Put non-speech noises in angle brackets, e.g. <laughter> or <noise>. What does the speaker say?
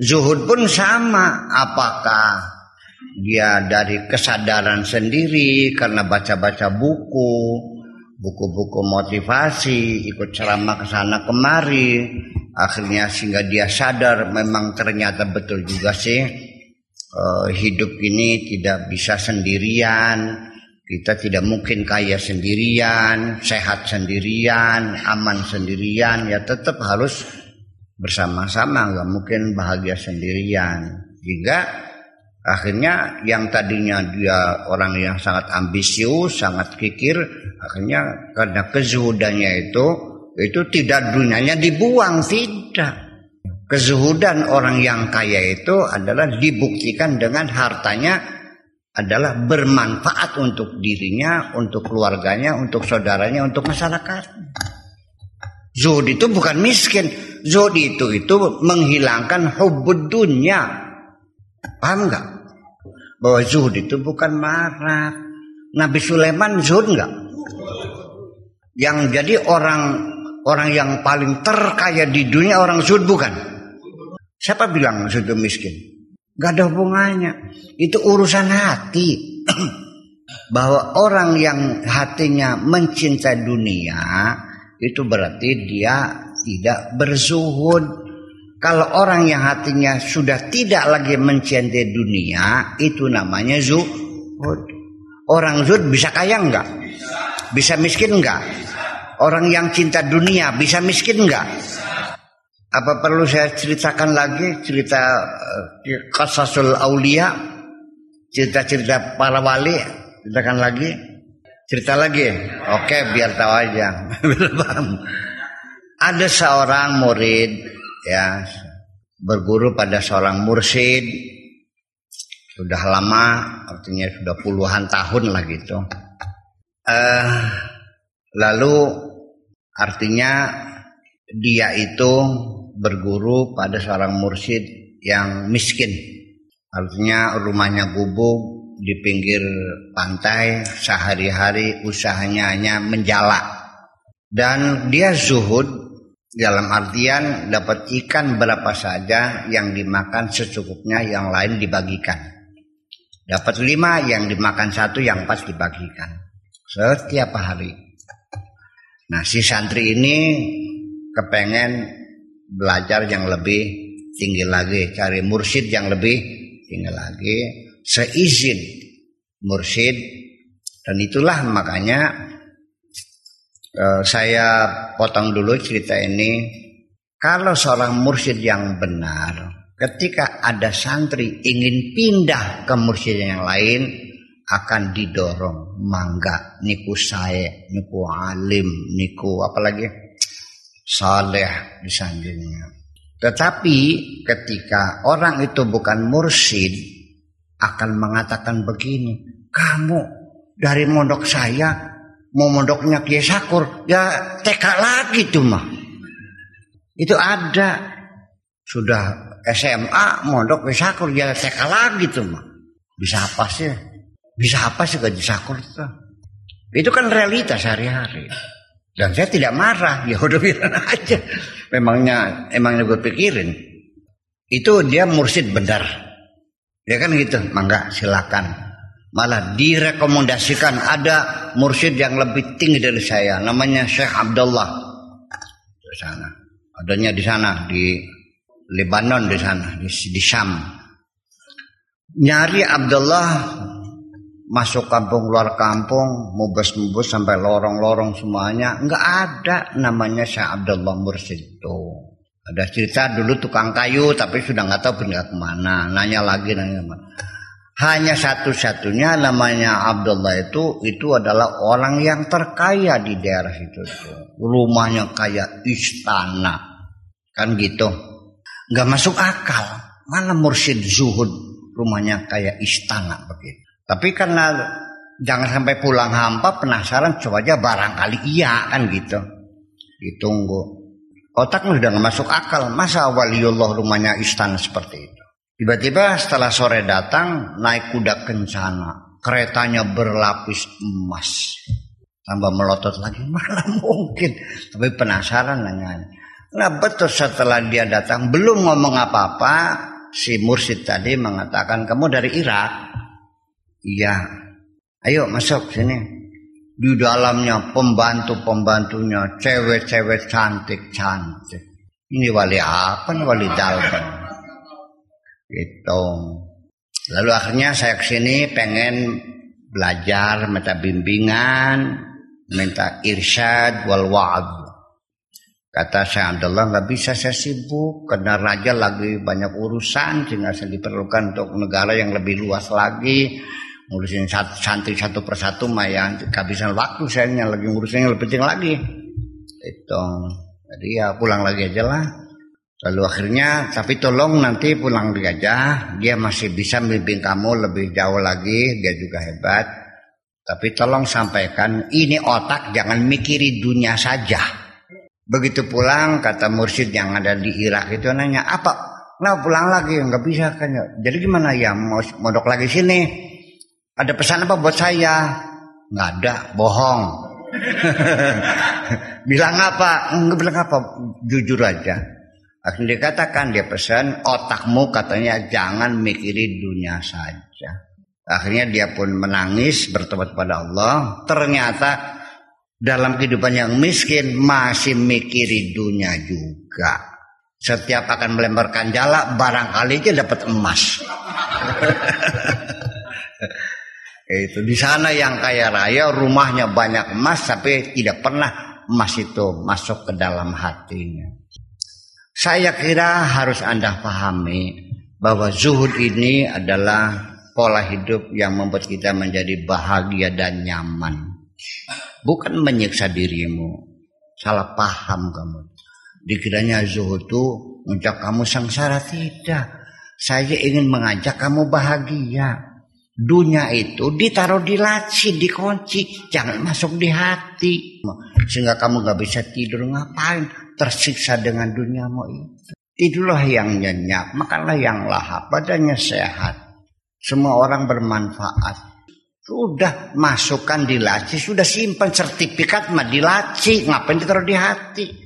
zuhud pun sama. Apakah dia dari kesadaran sendiri karena baca-baca buku, buku-buku motivasi, ikut ceramah ke sana kemari, akhirnya sehingga dia sadar memang ternyata betul juga sih uh, hidup ini tidak bisa sendirian. Kita tidak mungkin kaya sendirian, sehat sendirian, aman sendirian, ya tetap harus bersama-sama, nggak mungkin bahagia sendirian. Jika Akhirnya yang tadinya dia orang yang sangat ambisius, sangat kikir, akhirnya karena kezuhudannya itu, itu tidak dunianya dibuang, tidak. Kezuhudan orang yang kaya itu adalah dibuktikan dengan hartanya adalah bermanfaat untuk dirinya, untuk keluarganya, untuk saudaranya, untuk masyarakat. Zuhud itu bukan miskin. Zuhud itu itu menghilangkan hubud dunia. Paham nggak? bahwa zuhud itu bukan marah. Nabi Sulaiman zuhud enggak? Yang jadi orang orang yang paling terkaya di dunia orang zuhud bukan? Siapa bilang zuhud miskin? Gak ada hubungannya. Itu urusan hati. <clears throat> Bahwa orang yang hatinya mencintai dunia itu berarti dia tidak berzuhud kalau orang yang hatinya sudah tidak lagi mencintai dunia, itu namanya zuhud. Orang zuhud bisa kaya enggak? Bisa miskin enggak? Orang yang cinta dunia bisa miskin enggak? Apa perlu saya ceritakan lagi cerita kasasul aulia, cerita-cerita para wali, ceritakan lagi? Cerita lagi? Oke, biar tahu aja. <laughs> Ada seorang murid ya berguru pada seorang mursid. Sudah lama artinya sudah puluhan tahun lah gitu. Uh, lalu artinya dia itu berguru pada seorang mursid yang miskin. Artinya rumahnya gubuk di pinggir pantai sehari-hari usahanya hanya menjala. Dan dia zuhud dalam artian dapat ikan berapa saja yang dimakan secukupnya yang lain dibagikan. Dapat lima yang dimakan satu yang pas dibagikan. Setiap hari. Nah si santri ini kepengen belajar yang lebih tinggi lagi. Cari mursid yang lebih tinggi lagi. Seizin mursid. Dan itulah makanya uh, saya potong dulu cerita ini. Kalau seorang mursyid yang benar, ketika ada santri ingin pindah ke mursyid yang lain, akan didorong. Mangga niku saya niku alim niku apalagi saleh disanjungnya tetapi ketika orang itu bukan mursyid akan mengatakan begini kamu dari mondok saya mau mondoknya Kiai Sakur ya TK lagi tuh mah. Itu ada. Sudah SMA mondok Kiai Sakur ya TK lagi tuh mah. Bisa apa sih? Bisa apa sih gaji Sakur itu? Itu kan realitas sehari-hari. Dan saya tidak marah ya udah bilang aja. Memangnya emangnya gue pikirin. Itu dia mursid benar. Ya kan gitu? Mangga silakan malah direkomendasikan ada mursyid yang lebih tinggi dari saya. Namanya Syekh Abdullah. Di sana. Adanya di sana di Lebanon di sana di, di Syam. Nyari Abdullah masuk kampung luar kampung mubes-mubes sampai lorong-lorong semuanya. Nggak ada namanya Syekh Abdullah Mursyid itu. Ada cerita dulu tukang kayu tapi sudah nggak tahu pindah ke mana. Nanya lagi nanya ke mana hanya satu-satunya namanya Abdullah itu itu adalah orang yang terkaya di daerah itu. Rumahnya kayak istana. Kan gitu. Gak masuk akal. Mana mursyid zuhud rumahnya kayak istana begitu. Tapi karena jangan sampai pulang hampa penasaran coba aja barangkali iya kan gitu. Ditunggu. Otaknya sudah gak masuk akal. Masa waliullah rumahnya istana seperti itu. Tiba-tiba setelah sore datang naik kuda kencana. Keretanya berlapis emas. Tambah melotot lagi. <laughs> Mana mungkin. Tapi penasaran nanya. Nah betul setelah dia datang belum ngomong apa-apa si mursid tadi mengatakan kamu dari Irak. Iya. Ayo masuk sini. Di dalamnya pembantu-pembantunya cewek-cewek cantik-cantik. Ini wali apa nih wali dalban. Gitu. Lalu akhirnya saya ke sini pengen belajar, minta bimbingan, minta irsyad wal wa'ad Kata saya Abdullah nggak bisa saya sibuk karena raja lagi banyak urusan sehingga saya diperlukan untuk negara yang lebih luas lagi. Ngurusin satu, santri satu persatu mah yang kehabisan waktu saya yang lagi ngurusin yang lebih penting lagi. Itu jadi ya pulang lagi aja lah lalu akhirnya tapi tolong nanti pulang lagi aja dia masih bisa membimbing kamu lebih jauh lagi dia juga hebat tapi tolong sampaikan ini otak jangan mikiri dunia saja Begitu pulang kata mursyid yang ada di Irak itu nanya apa? Nah pulang lagi nggak bisa kan. Jadi gimana ya mau modok lagi sini? Ada pesan apa buat saya? Nggak ada, bohong. <laughs> bilang apa? Nggak bilang apa? Jujur aja. Akhirnya dikatakan dia pesan otakmu katanya jangan mikirin dunia saja. Akhirnya dia pun menangis bertobat pada Allah. Ternyata dalam kehidupan yang miskin masih mikiri dunia juga. Setiap akan melemparkan jala barangkali aja dapat emas. <laughs> itu di sana yang kaya raya rumahnya banyak emas tapi tidak pernah emas itu masuk ke dalam hatinya. Saya kira harus Anda pahami bahwa zuhud ini adalah pola hidup yang membuat kita menjadi bahagia dan nyaman. Bukan menyiksa dirimu. Salah paham kamu. Dikiranya zuhud itu untuk kamu sengsara. Tidak. Saya ingin mengajak kamu bahagia. Dunia itu ditaruh di laci, dikunci. Jangan masuk di hati. Sehingga kamu gak bisa tidur. Ngapain? Tersiksa dengan duniamu itu. Tidurlah yang nyenyak, makanlah yang lahap, badannya sehat. Semua orang bermanfaat. Sudah masukkan di laci, sudah simpan sertifikat mah di laci, ngapain ditaruh di hati?